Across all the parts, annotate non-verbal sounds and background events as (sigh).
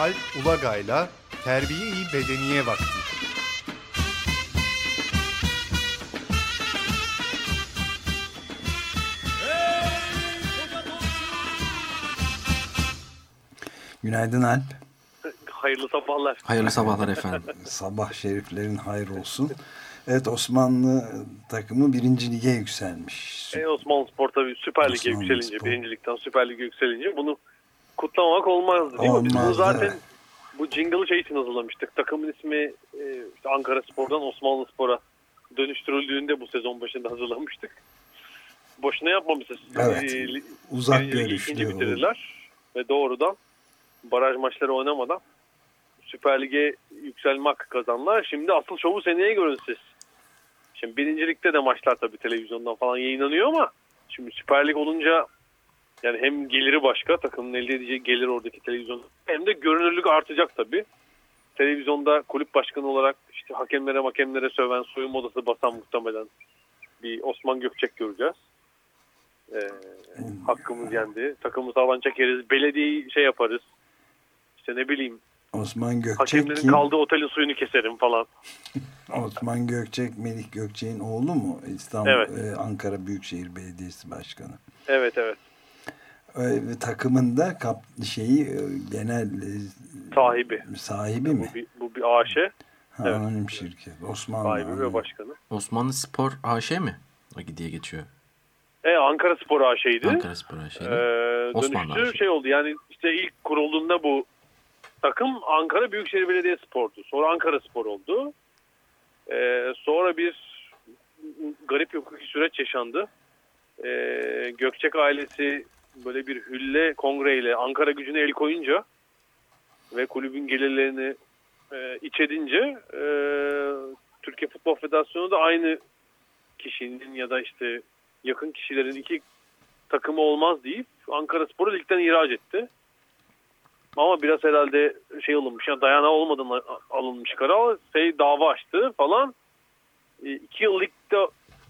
Alp Ulagay'la Terbiye-i Bedeniye Vakti. Günaydın Alp. Hayırlı sabahlar. Hayırlı sabahlar efendim. (laughs) Sabah şeriflerin hayır olsun. Evet Osmanlı takımı birinci lige yükselmiş. E, Osmanlı Spor tabii Süper Lig'e yükselince, Spor. birincilikten Süper Lig'e yükselince bunu kutlamak olmazdı değil mi? Biz bunu zaten evet. bu jingle'ı şey için hazırlamıştık. Takımın ismi e, işte Ankara Spor'dan Osmanlı Spor'a dönüştürüldüğünde bu sezon başında hazırlamıştık. Boşuna yapmamışız. Evet, E, uzak görüşlü bitirdiler ve doğrudan baraj maçları oynamadan Süper Lig'e yükselmek kazandılar. Şimdi asıl şovu seneye görün siz. Şimdi birincilikte de maçlar tabii televizyondan falan yayınlanıyor ama şimdi Süper Lig olunca yani hem geliri başka takımın elde edeceği gelir oradaki televizyon hem de görünürlük artacak tabii. Televizyonda kulüp başkanı olarak işte hakemlere hakemlere söven soyunma odası basan muhtemelen bir Osman Gökçek göreceğiz. Ee, hakkımız yendi. Takımı sağlam çekeriz. Belediyeyi şey yaparız. İşte ne bileyim Osman Gökçek hakemlerin kim? kaldığı otelin suyunu keserim falan. (laughs) Osman Gökçek, Melih Gökçek'in oğlu mu? İstanbul, Evet. e, Ankara Büyükşehir Belediyesi Başkanı. Evet evet. Takımında kap, şeyi e, genel e, Sahibi. sahibi mi? Bu bir, bu bir AŞ. Ha, evet. Anonim şirket. Osmanlı. Sahibi ve başkanı. Osmanlı Spor AŞ mi? O diye geçiyor. E, Ankara Spor AŞ'ydi. Ankara Spor AŞ'ydi. Ee, Osmanlı dönüştü AŞ. şey oldu yani işte ilk kurulduğunda bu takım Ankara Büyükşehir Belediye Spor'du. Sonra Ankara Spor oldu. Ee, sonra bir garip hukuki süreç yaşandı. Ee, Gökçek ailesi böyle bir hülle kongreyle Ankara gücüne el koyunca ve kulübün gelirlerini e, iç edince e, Türkiye Futbol Federasyonu da aynı kişinin ya da işte yakın kişilerin iki takımı olmaz deyip Ankara Spor'u ligden ihraç etti. Ama biraz herhalde şey alınmış, yani dayanağı olmadan alınmış karar. Şey dava açtı falan. E, iki yıl ligde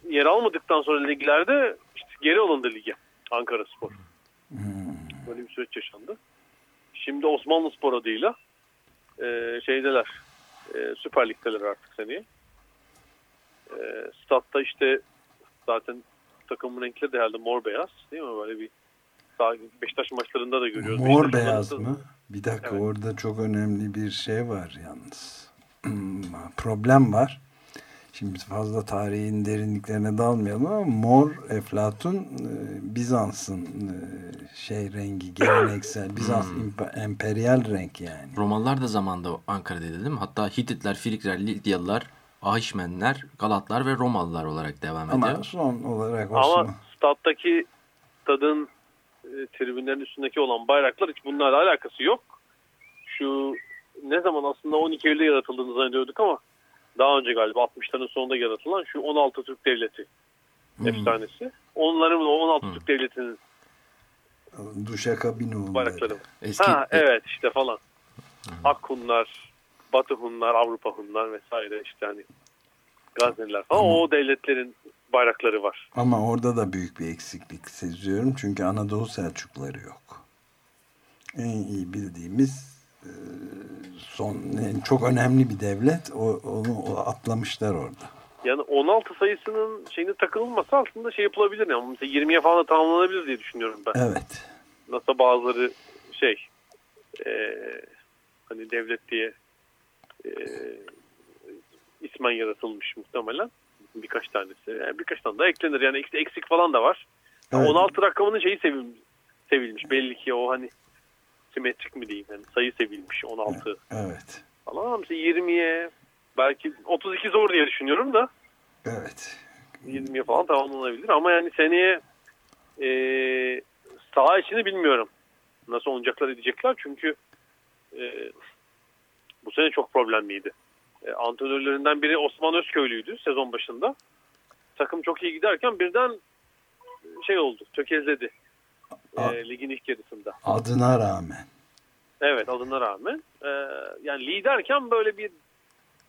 yer almadıktan sonra liglerde işte geri alındı lige Ankara Spor. Böyle bir süreç yaşandı. Şimdi Osmanlı Spor adıyla e, şeydeler. E, Süper Lig'deler artık seneye. E, statta işte zaten takımın renkleri de herhalde mor beyaz değil mi? Böyle bir daha Beşiktaş maçlarında da görüyoruz. Mor Beşiktaş beyaz maçlarında- mı? Bir dakika Evet. orada çok önemli bir şey var yalnız. (clears throat) Problem var. Şimdi fazla tarihin derinliklerine dalmayalım ama mor eflatun e, Bizans'ın e, şey rengi geleneksel Bizans impa- emperyal renk yani. Romalılar da zamanda Ankara'daydı değil mi? Hatta Hititler, Frikler, Lidyalılar, Ahişmenler, Galatlar ve Romalılar olarak devam ediyor. Ama son olarak Ama Osman stat'taki stadın e, tribünlerin üstündeki olan bayraklar hiç bunlarla alakası yok. Şu ne zaman aslında 12 Eylül'de yaratıldığını zannediyorduk ama daha önce galiba 60'ların sonunda yaratılan şu 16 Türk Devleti efsanesi. Onların o 16 Türk Devleti'nin Duşakabinu bayrakları. Eski Ha evet işte falan. Ak Hunlar, Batı Hunlar, Avrupa Hunlar vesaire işte hani Gazneliler falan o devletlerin bayrakları var. Ama orada da büyük bir eksiklik seziyorum. Çünkü Anadolu Selçukları yok. En iyi bildiğimiz son en- çok önemli bir devlet. O, onu o atlamışlar orada. Yani 16 sayısının şeyine takılması aslında şey yapılabilir. Yani mesela 20'ye falan da tamamlanabilir diye düşünüyorum ben. Evet. Nasıl bazıları şey e, hani devlet diye e, ismen yaratılmış muhtemelen. Birkaç tanesi. Yani birkaç tane daha eklenir. Yani eksik falan da var. Evet. 16 rakamının şeyi sevilmiş, sevilmiş. Belli ki o hani simetrik mi diyeyim. Yani sayı sevilmiş 16 Evet. Ama mesela 20'ye belki 32 zor diye düşünüyorum da. Evet. 20'ye falan tamamlanabilir ama yani seneye e, saha içini bilmiyorum. Nasıl oynayacaklar edecekler çünkü e, bu sene çok problemliydi. E, antrenörlerinden biri Osman Özköylü'ydü sezon başında. Takım çok iyi giderken birden şey oldu, tökezledi. E, ligin ilk yarısında. Adına rağmen. Evet adına rağmen. E, yani liderken böyle bir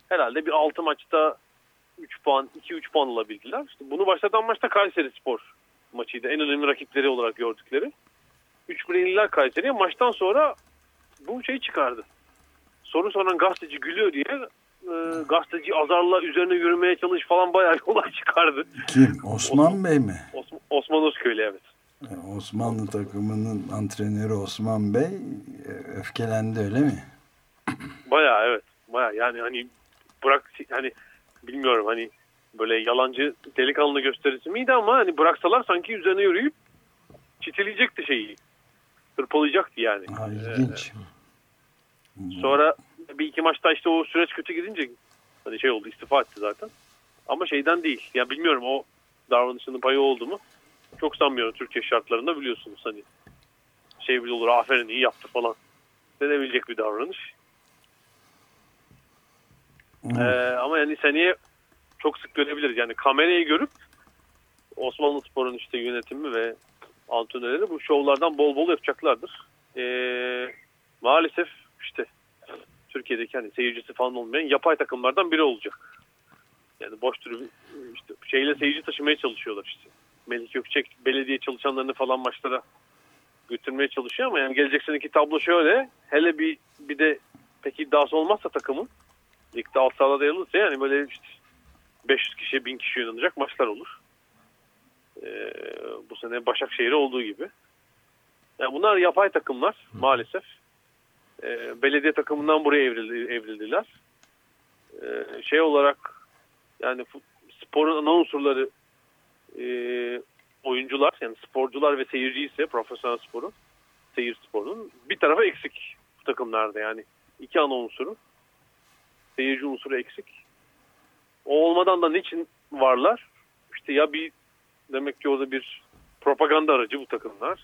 herhalde bir 6 maçta 3 puan, 2-3 puan alabildiler. İşte bunu başlatan maçta Kayseri Spor maçıydı. En önemli rakipleri olarak gördükleri. 3-1 yenildiler Kayseri'ye. Maçtan sonra bu şey çıkardı. Soru soran gazeteci gülüyor diye e, gazeteci azarla üzerine yürümeye çalış falan bayağı (laughs) bir olay çıkardı. Kim? Osman Bey mi? Osman, Osman Özköylü evet. E, Osmanlı takımının antrenörü Osman Bey e, öfkelendi öyle mi? Bayağı evet. Bayağı yani hani bırak hani bilmiyorum hani böyle yalancı delikanlı gösterisi miydi ama hani bıraksalar sanki üzerine yürüyüp çitileyecekti şeyi. Hırpalayacaktı yani. Ha, ilginç. Sonra bir iki maçta işte o süreç kötü gidince hani şey oldu istifa etti zaten. Ama şeyden değil. Ya bilmiyorum o davranışının payı oldu mu? Çok sanmıyorum Türkiye şartlarında biliyorsunuz hani şey bile olur aferin iyi yaptı falan denebilecek bir davranış. Ee, ama yani seneye çok sık görebiliriz. Yani kamerayı görüp Osmanlı Spor'un işte yönetimi ve antrenörleri bu şovlardan bol bol yapacaklardır. Ee, maalesef işte Türkiye'deki hani seyircisi falan olmayan yapay takımlardan biri olacak. Yani boş tribün işte şeyle seyirci taşımaya çalışıyorlar işte. Melih Gökçek belediye çalışanlarını falan maçlara götürmeye çalışıyor ama yani gelecek seneki tablo şöyle. Hele bir bir de pek iddiası olmazsa takımın ligde alt sahada yayılırsa yani böyle işte 500 kişiye 1000 kişi oynanacak maçlar olur. Ee, bu sene Başakşehir'e olduğu gibi. Yani bunlar yapay takımlar maalesef. Ee, belediye takımından buraya evrildi, evrildiler. Ee, şey olarak yani sporun ana unsurları e, oyuncular yani sporcular ve seyirci ise profesyonel sporun seyir sporunun bir tarafa eksik bu takımlarda yani iki ana unsuru seyirci unsuru eksik. O olmadan da niçin varlar? İşte ya bir demek ki orada bir propaganda aracı bu takımlar.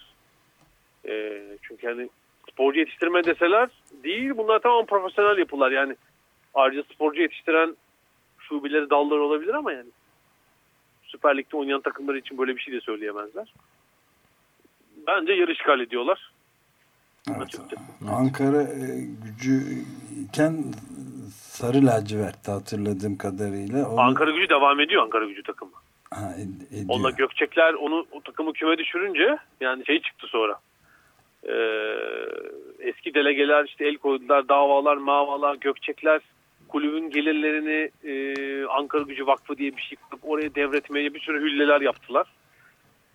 E, çünkü hani sporcu yetiştirme deseler değil bunlar tamam profesyonel yapılar yani ayrıca sporcu yetiştiren şubeleri dalları olabilir ama yani Süper Lig'de oynayan takımlar için böyle bir şey de söyleyemezler. Bence yarı işgal ediyorlar. Evet. Ankara e, gücüyken sarı lacivertti hatırladığım kadarıyla. Onu... Ankara gücü devam ediyor Ankara gücü takımı. Ha, ed- ediyor. Onunla Gökçekler onu o takımı küme düşürünce yani şey çıktı sonra. Ee, eski delegeler işte el koydular davalar mavalar Gökçekler kulübün gelirlerini e, Ankara Gücü Vakfı diye bir şey kurup oraya devretmeye bir sürü hülleler yaptılar.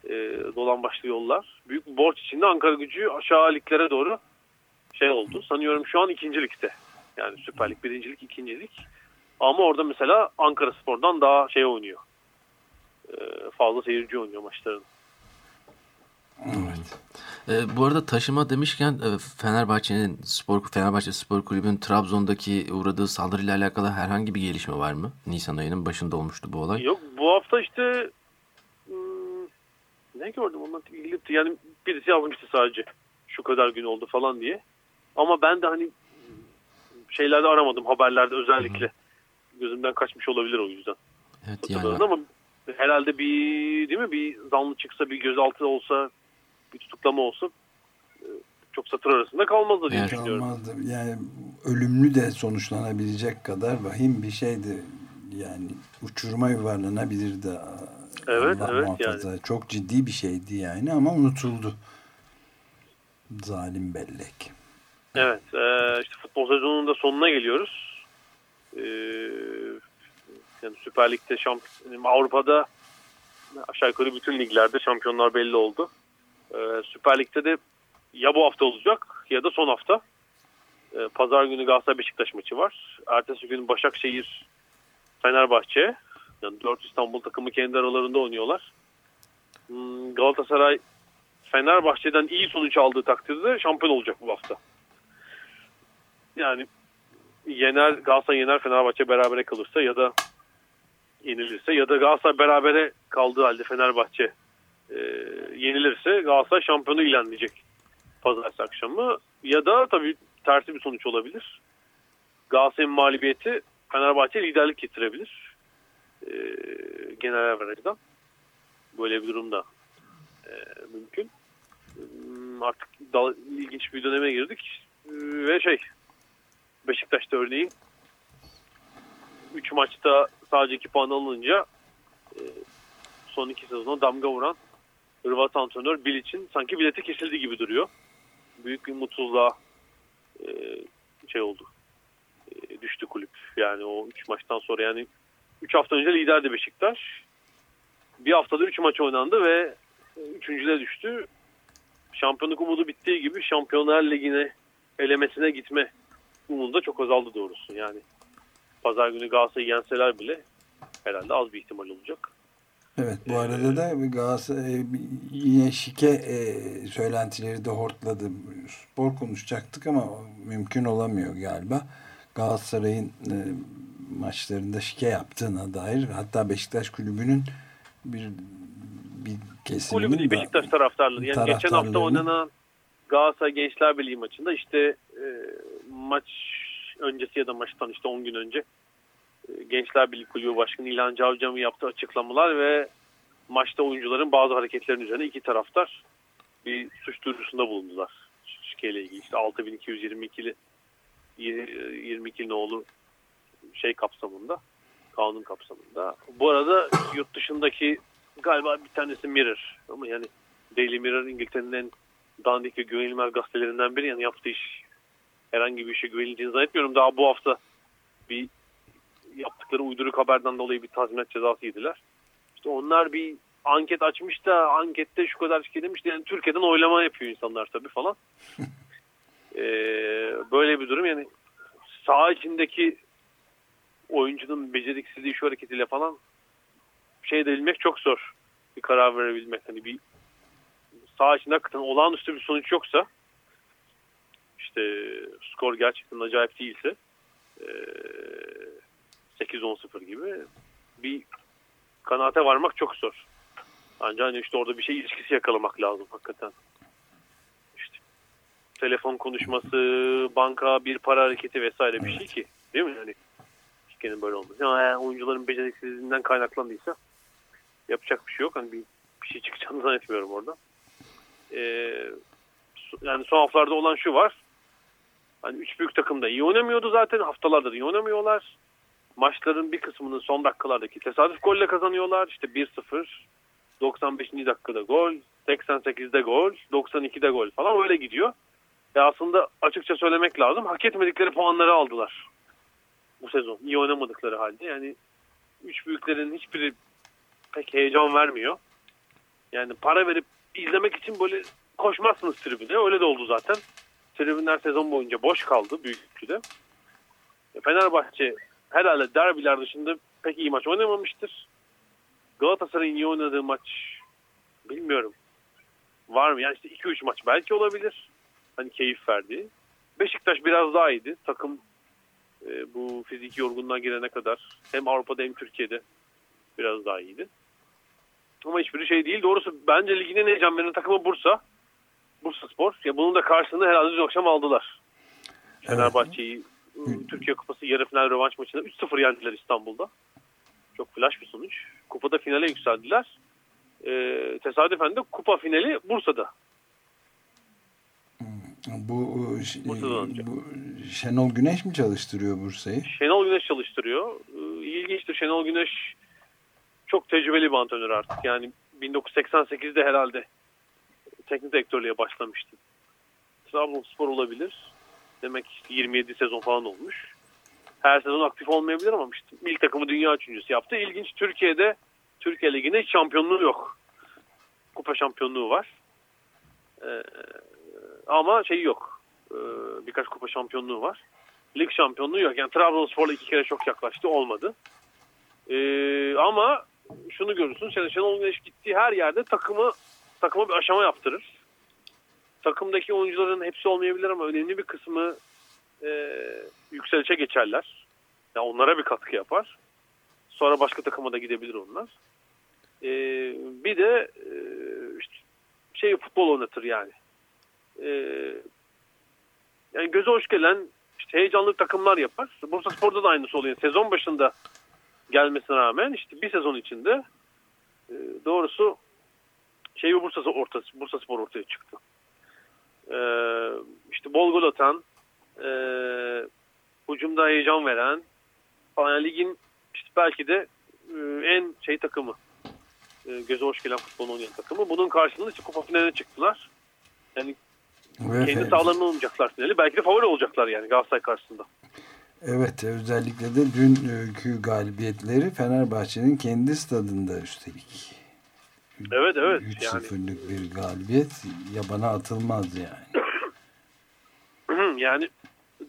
E, dolan başlı yollar. Büyük bir borç içinde Ankara Gücü aşağı liglere doğru şey oldu. Sanıyorum şu an ikincilikte. Yani Süper Lig birincilik, ikincilik. Ama orada mesela Ankara Spor'dan daha şey oynuyor. E, fazla seyirci oynuyor maçların. Evet. E, bu arada taşıma demişken e, Fenerbahçe'nin spor Fenerbahçe Spor Kulübü'nün Trabzon'daki uğradığı saldırıyla alakalı herhangi bir gelişme var mı? Nisan ayının başında olmuştu bu olay. Yok bu hafta işte hmm, ne gördüm onunla ilgili yani birisi yazmıştı sadece şu kadar gün oldu falan diye. Ama ben de hani şeylerde aramadım haberlerde özellikle. Hı-hı. Gözümden kaçmış olabilir o yüzden. Evet yani. Ama herhalde bir değil mi bir zanlı çıksa bir gözaltı olsa bir tutuklama olsa e, çok satır arasında kalmazdı diye evet, düşünüyorum. Kalmazdı. Yani ölümlü de sonuçlanabilecek kadar vahim bir şeydi. Yani uçuruma yuvarlanabilirdi. Evet, Allah evet muhafaza. yani. Çok ciddi bir şeydi yani ama unutuldu. Zalim bellek. Evet, e, işte futbol sezonunun da sonuna geliyoruz. E, yani Süper Lig'de, şampiyon, Avrupa'da aşağı yukarı bütün liglerde şampiyonlar belli oldu. Ee, Süper Lig'de de ya bu hafta olacak ya da son hafta. Ee, Pazar günü Galatasaray Beşiktaş maçı var. Ertesi gün Başakşehir Fenerbahçe. Yani 4 İstanbul takımı kendi aralarında oynuyorlar. Hmm, Galatasaray Fenerbahçe'den iyi sonuç aldığı takdirde şampiyon olacak bu hafta. Yani yener Galatasaray yener Fenerbahçe berabere kalırsa ya da yenilirse ya da Galatasaray berabere kaldığı halde Fenerbahçe e, yenilirse Galatasaray şampiyonu ilan edecek pazartesi akşamı. Ya da tabii tersi bir sonuç olabilir. Galatasaray'ın mağlubiyeti Fenerbahçe liderlik getirebilir. E, genel averajdan. Böyle bir durum da e, mümkün. Hmm, artık da, ilginç bir döneme girdik. E, ve şey Beşiktaş'ta örneğin 3 maçta sadece 2 puan alınınca e, son iki sezona damga vuran Hırvat antrenör Bilic'in sanki bileti kesildi gibi duruyor. Büyük bir mutsuzluğa e, şey oldu. E, düştü kulüp. Yani o 3 maçtan sonra yani 3 hafta önce liderdi Beşiktaş. Bir haftada 3 maç oynandı ve üçüncüde düştü. Şampiyonluk umudu bittiği gibi Şampiyonlar Ligi'ne elemesine gitme umudu da çok azaldı doğrusu. Yani pazar günü Galatasaray'ı yenseler bile herhalde az bir ihtimal olacak. Evet bu arada da Galatasaray e, yine şike e, söylentileri de hortladı. Spor konuşacaktık ama mümkün olamıyor galiba. Galatasaray'ın e, maçlarında şike yaptığına dair hatta Beşiktaş kulübünün bir bir kesiminin Kulübü değil, Beşiktaş taraftarları. Yani geçen hafta oynanan Galatasaray Gençler Birliği maçında işte e, maç öncesi ya da maçtan işte 10 gün önce Gençler Birliği Kulübü Başkanı İlhan Cavcam'ın yaptığı açıklamalar ve maçta oyuncuların bazı hareketlerinin üzerine iki taraftar bir suç duyurusunda bulundular. Şikeyle ilgili işte 6222'li 22 nolu şey kapsamında kanun kapsamında. Bu arada yurt dışındaki galiba bir tanesi Mirror ama yani Daily Mirror İngiltere'nin en dandik ve güvenilmez gazetelerinden biri yani yaptığı iş herhangi bir işe güvenildiğini zannetmiyorum. Daha bu hafta bir yaptıkları uyduruk haberden dolayı bir tazminat cezası yediler. İşte onlar bir anket açmış da ankette şu kadar şikayet demiş. Yani Türkiye'den oylama yapıyor insanlar tabii falan. (laughs) ee, böyle bir durum yani saha içindeki oyuncunun beceriksizliği şu hareketiyle falan şey edebilmek çok zor. Bir karar verebilmek. Hani bir saha içinde hakikaten olağanüstü bir sonuç yoksa işte skor gerçekten acayip değilse 8-10-0 gibi bir kanaate varmak çok zor. Ancak hani işte orada bir şey ilişkisi yakalamak lazım hakikaten. İşte telefon konuşması, banka bir para hareketi vesaire bir şey ki. Değil mi? Yani şikenin böyle olması. Yani oyuncuların beceriksizliğinden kaynaklandıysa yapacak bir şey yok. Hani bir, bir şey çıkacağını zannetmiyorum orada. Ee, yani son haftalarda olan şu var. Hani üç büyük takım da iyi oynamıyordu zaten. Haftalardır iyi oynamıyorlar. Maçların bir kısmının son dakikalardaki tesadüf golle kazanıyorlar. İşte 1-0, 95. dakikada gol, 88'de gol, 92'de gol falan öyle gidiyor. Ve aslında açıkça söylemek lazım. Hak etmedikleri puanları aldılar bu sezon. İyi oynamadıkları halde. Yani üç büyüklerin hiçbiri pek heyecan vermiyor. Yani para verip izlemek için böyle koşmazsınız tribüne. Öyle de oldu zaten. Tribünler sezon boyunca boş kaldı büyük ölçüde. Fenerbahçe herhalde derbiler dışında pek iyi maç oynamamıştır. Galatasaray'ın iyi oynadığı maç bilmiyorum. Var mı? Yani işte 2-3 maç belki olabilir. Hani keyif verdi. Beşiktaş biraz daha iyiydi. Takım e, bu fiziki yorgunluğa girene kadar hem Avrupa'da hem Türkiye'de biraz daha iyiydi. Ama hiçbir şey değil. Doğrusu bence ligin en heyecan veren takımı Bursa. Bursa Spor. Ya bunun da karşılığını herhalde dün akşam aldılar. Fenerbahçe'yi Türkiye Kupası yarı final rövanş maçında 3-0 yendiler İstanbul'da. Çok flash bir sonuç. Kupada finale yükseldiler. Ee, tesadüfen de kupa finali Bursa'da. Bu, bu Şenol Güneş mi çalıştırıyor Bursa'yı? Şenol Güneş çalıştırıyor. İlginçtir Şenol Güneş çok tecrübeli bir antrenör artık. Yani 1988'de herhalde teknik direktörlüğe başlamıştı. Trabzonspor olabilir. Demek işte 27 sezon falan olmuş. Her sezon aktif olmayabilir ama işte ilk takımı dünya üçüncüsü yaptı. İlginç Türkiye'de Türkiye Ligi'nde şampiyonluğu yok. Kupa şampiyonluğu var. Ee, ama şey yok. Ee, birkaç kupa şampiyonluğu var. Lig şampiyonluğu yok. Yani Trabzonspor'la iki kere çok yaklaştı. Olmadı. Ee, ama şunu görürsün. Şenol Güneş gittiği her yerde takımı takıma bir aşama yaptırır. Takımdaki oyuncuların hepsi olmayabilir ama önemli bir kısmı e, yükselişe geçerler. Yani onlara bir katkı yapar. Sonra başka takıma da gidebilir onlar. E, bir de e, işte şey futbol oynatır yani. E, yani göze hoş gelen işte heyecanlı takımlar yapar. Bursa Spor'da da aynısı oluyor. Sezon başında gelmesine rağmen işte bir sezon içinde e, doğrusu şey Bursa ortası Bursa Spor ortaya çıktı. E, işte bol gol atan, e, hücumda heyecan veren, falan ligin işte belki de e, en şey takımı, e, göze hoş gelen futbol oynayan takımı. Bunun karşılığında işte kupa finaline çıktılar. Yani Ve Kendi sahalarında oynayacaklar finali. Belki de favori olacaklar yani Galatasaray karşısında. Evet özellikle de dünkü galibiyetleri Fenerbahçe'nin kendi stadında üstelik. Evet, evet, 3-0'lık bir galibiyet yabana atılmaz yani. (clears throat) yani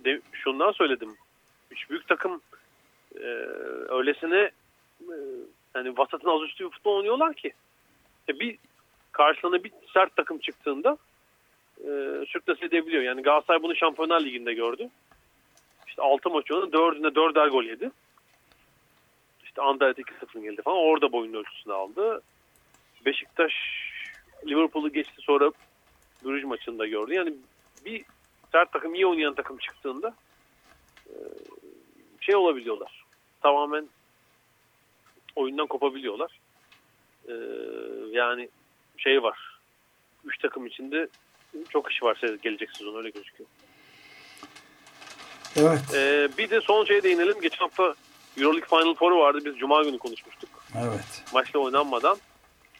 de, şundan söyledim. Üç büyük takım e, öylesine e, hani vasatın az üstü bir futbol oynuyorlar ki. E, bir karşılarına bir sert takım çıktığında e, sürklase edebiliyor. Yani Galatasaray bunu Şampiyonlar Ligi'nde gördü. İşte 6 maç oynadı. 4'ünde 4'er gol yedi. İşte Anderlecht 2-0 geldi falan. Orada boyun ölçüsünü aldı. Beşiktaş Liverpool'u geçti sonra Bruges maçında gördü. Yani bir sert takım iyi oynayan takım çıktığında e, şey olabiliyorlar. Tamamen oyundan kopabiliyorlar. E, yani şey var. Üç takım içinde çok iş var gelecek sezon öyle gözüküyor. Evet. E, bir de son şeye değinelim. Geçen hafta Euroleague Final Four'u vardı. Biz Cuma günü konuşmuştuk. Evet. Maçta oynanmadan.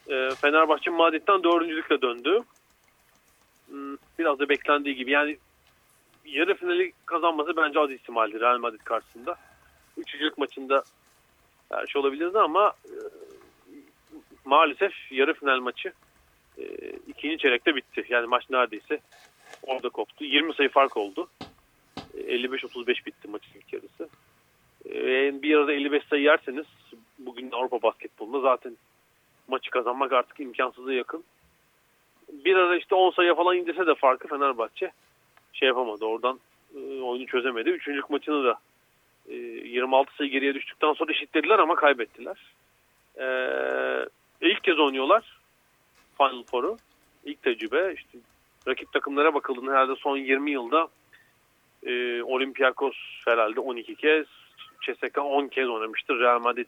E, Fenerbahçe Madrid'den dördüncülükle döndü. Hmm, Biraz da beklendiği gibi. Yani yarı finali kazanması bence az ihtimaldi Real Madrid karşısında. Üçüncülük maçında her şey olabilirdi ama e, maalesef yarı final maçı e, ikinci çeyrekte bitti. Yani maç neredeyse orada koptu. 20 sayı fark oldu. E, 55-35 bitti maçın ilk yarısı. E, bir arada 55 sayı yerseniz bugün Avrupa basketbolunda zaten maçı kazanmak artık imkansıza yakın. Bir ara işte 10 sayı falan indirse de farkı Fenerbahçe şey yapamadı. Oradan e, oyunu çözemedi. Üçüncülük maçını da e, 26 sayı geriye düştükten sonra eşitlediler ama kaybettiler. E, ilk kez oynuyorlar Final Four'u. İlk tecrübe. İşte rakip takımlara bakıldığında herhalde son 20 yılda e, Olympiakos herhalde 12 kez, CSKA 10 kez oynamıştır. Real Madrid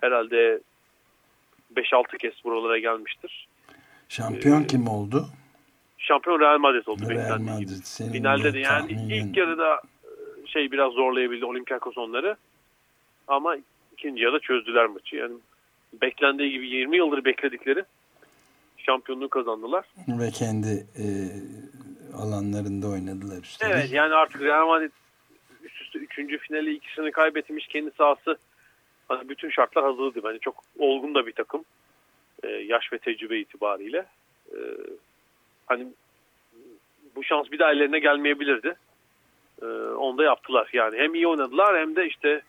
herhalde 5-6 kez buralara gelmiştir. Şampiyon Ee, kim oldu? Şampiyon Real Madrid oldu. Real Madrid. Senin Finalde de yani tahminin- ilk yarıda e, şey biraz zorlayabildi Olympiakos onları. Ama ikinci yarıda çözdüler maçı. Yani beklendiği gibi 20 yıldır bekledikleri şampiyonluğu kazandılar. ve kendi e, alanlarında oynadılar üstelik. Evet yani artık Real Madrid üst üste 3. finali ikisini kaybetmiş kendi sahası hani bütün şartlar hazırdı. Bence çok olgun da bir takım. Ee, yaş ve tecrübe itibariyle. Ee, hani bu şans bir daha ellerine gelmeyebilirdi. Ee, onu da yaptılar. Yani hem iyi oynadılar hem de işte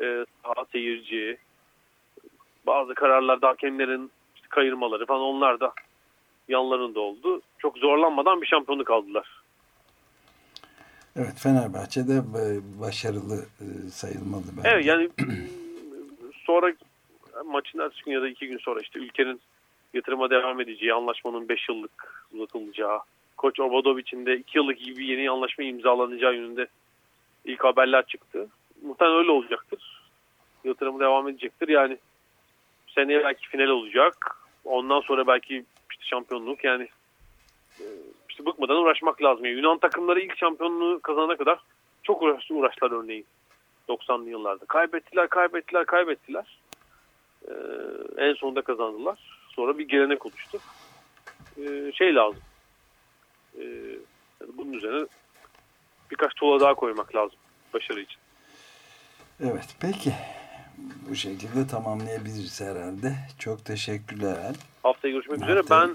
e, saha seyirci bazı kararlarda hakemlerin işte kayırmaları falan onlar da yanlarında oldu. Çok zorlanmadan bir şampiyonluk aldılar. Evet Fenerbahçe de e, başarılı e, sayılmalı bence. Evet yani (clears throat) sonra maçın ertesi gün ya da iki gün sonra işte ülkenin yatırıma devam edeceği, anlaşmanın 5 yıllık uzatılacağı, Koç Obadovic'in de 2 yıllık gibi yeni anlaşma imzalanacağı yönünde ilk haberler çıktı. Muhtemelen öyle olacaktır. Yatırımı devam edecektir. Yani seneye belki final olacak. Ondan sonra belki işte şampiyonluk yani e, işte bıkmadan uğraşmak lazım. Yunan takımları ilk şampiyonluğu kazanana kadar çok uğraş, uğraştılar örneğin. 90'lı yıllarda. Kaybettiler, kaybettiler, kaybettiler. Ee, en sonunda kazandılar. Sonra bir gelenek oluştu. Ee, şey lazım. Ee, bunun üzerine birkaç tuğla daha koymak lazım başarı için. Evet peki. Bu şekilde tamamlayabiliriz herhalde. Çok teşekkürler. Haftaya görüşmek Evet, üzere. Ben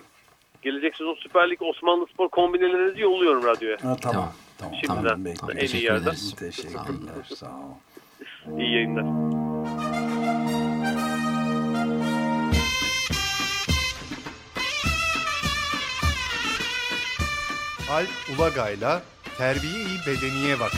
gelecek sezon Süper Lig Osmanlı Spor kombinelerinizi yolluyorum radyoya. Ha, tamam. Tamam. Tamam. Şimdiden. Tamam, En iyi bekliyorum. Teşekkür yerden. Teşekkürler. Sağ ol. İyi yayınlar. Alp Ulagay'la Terbiye-i Bedeniye Vakti.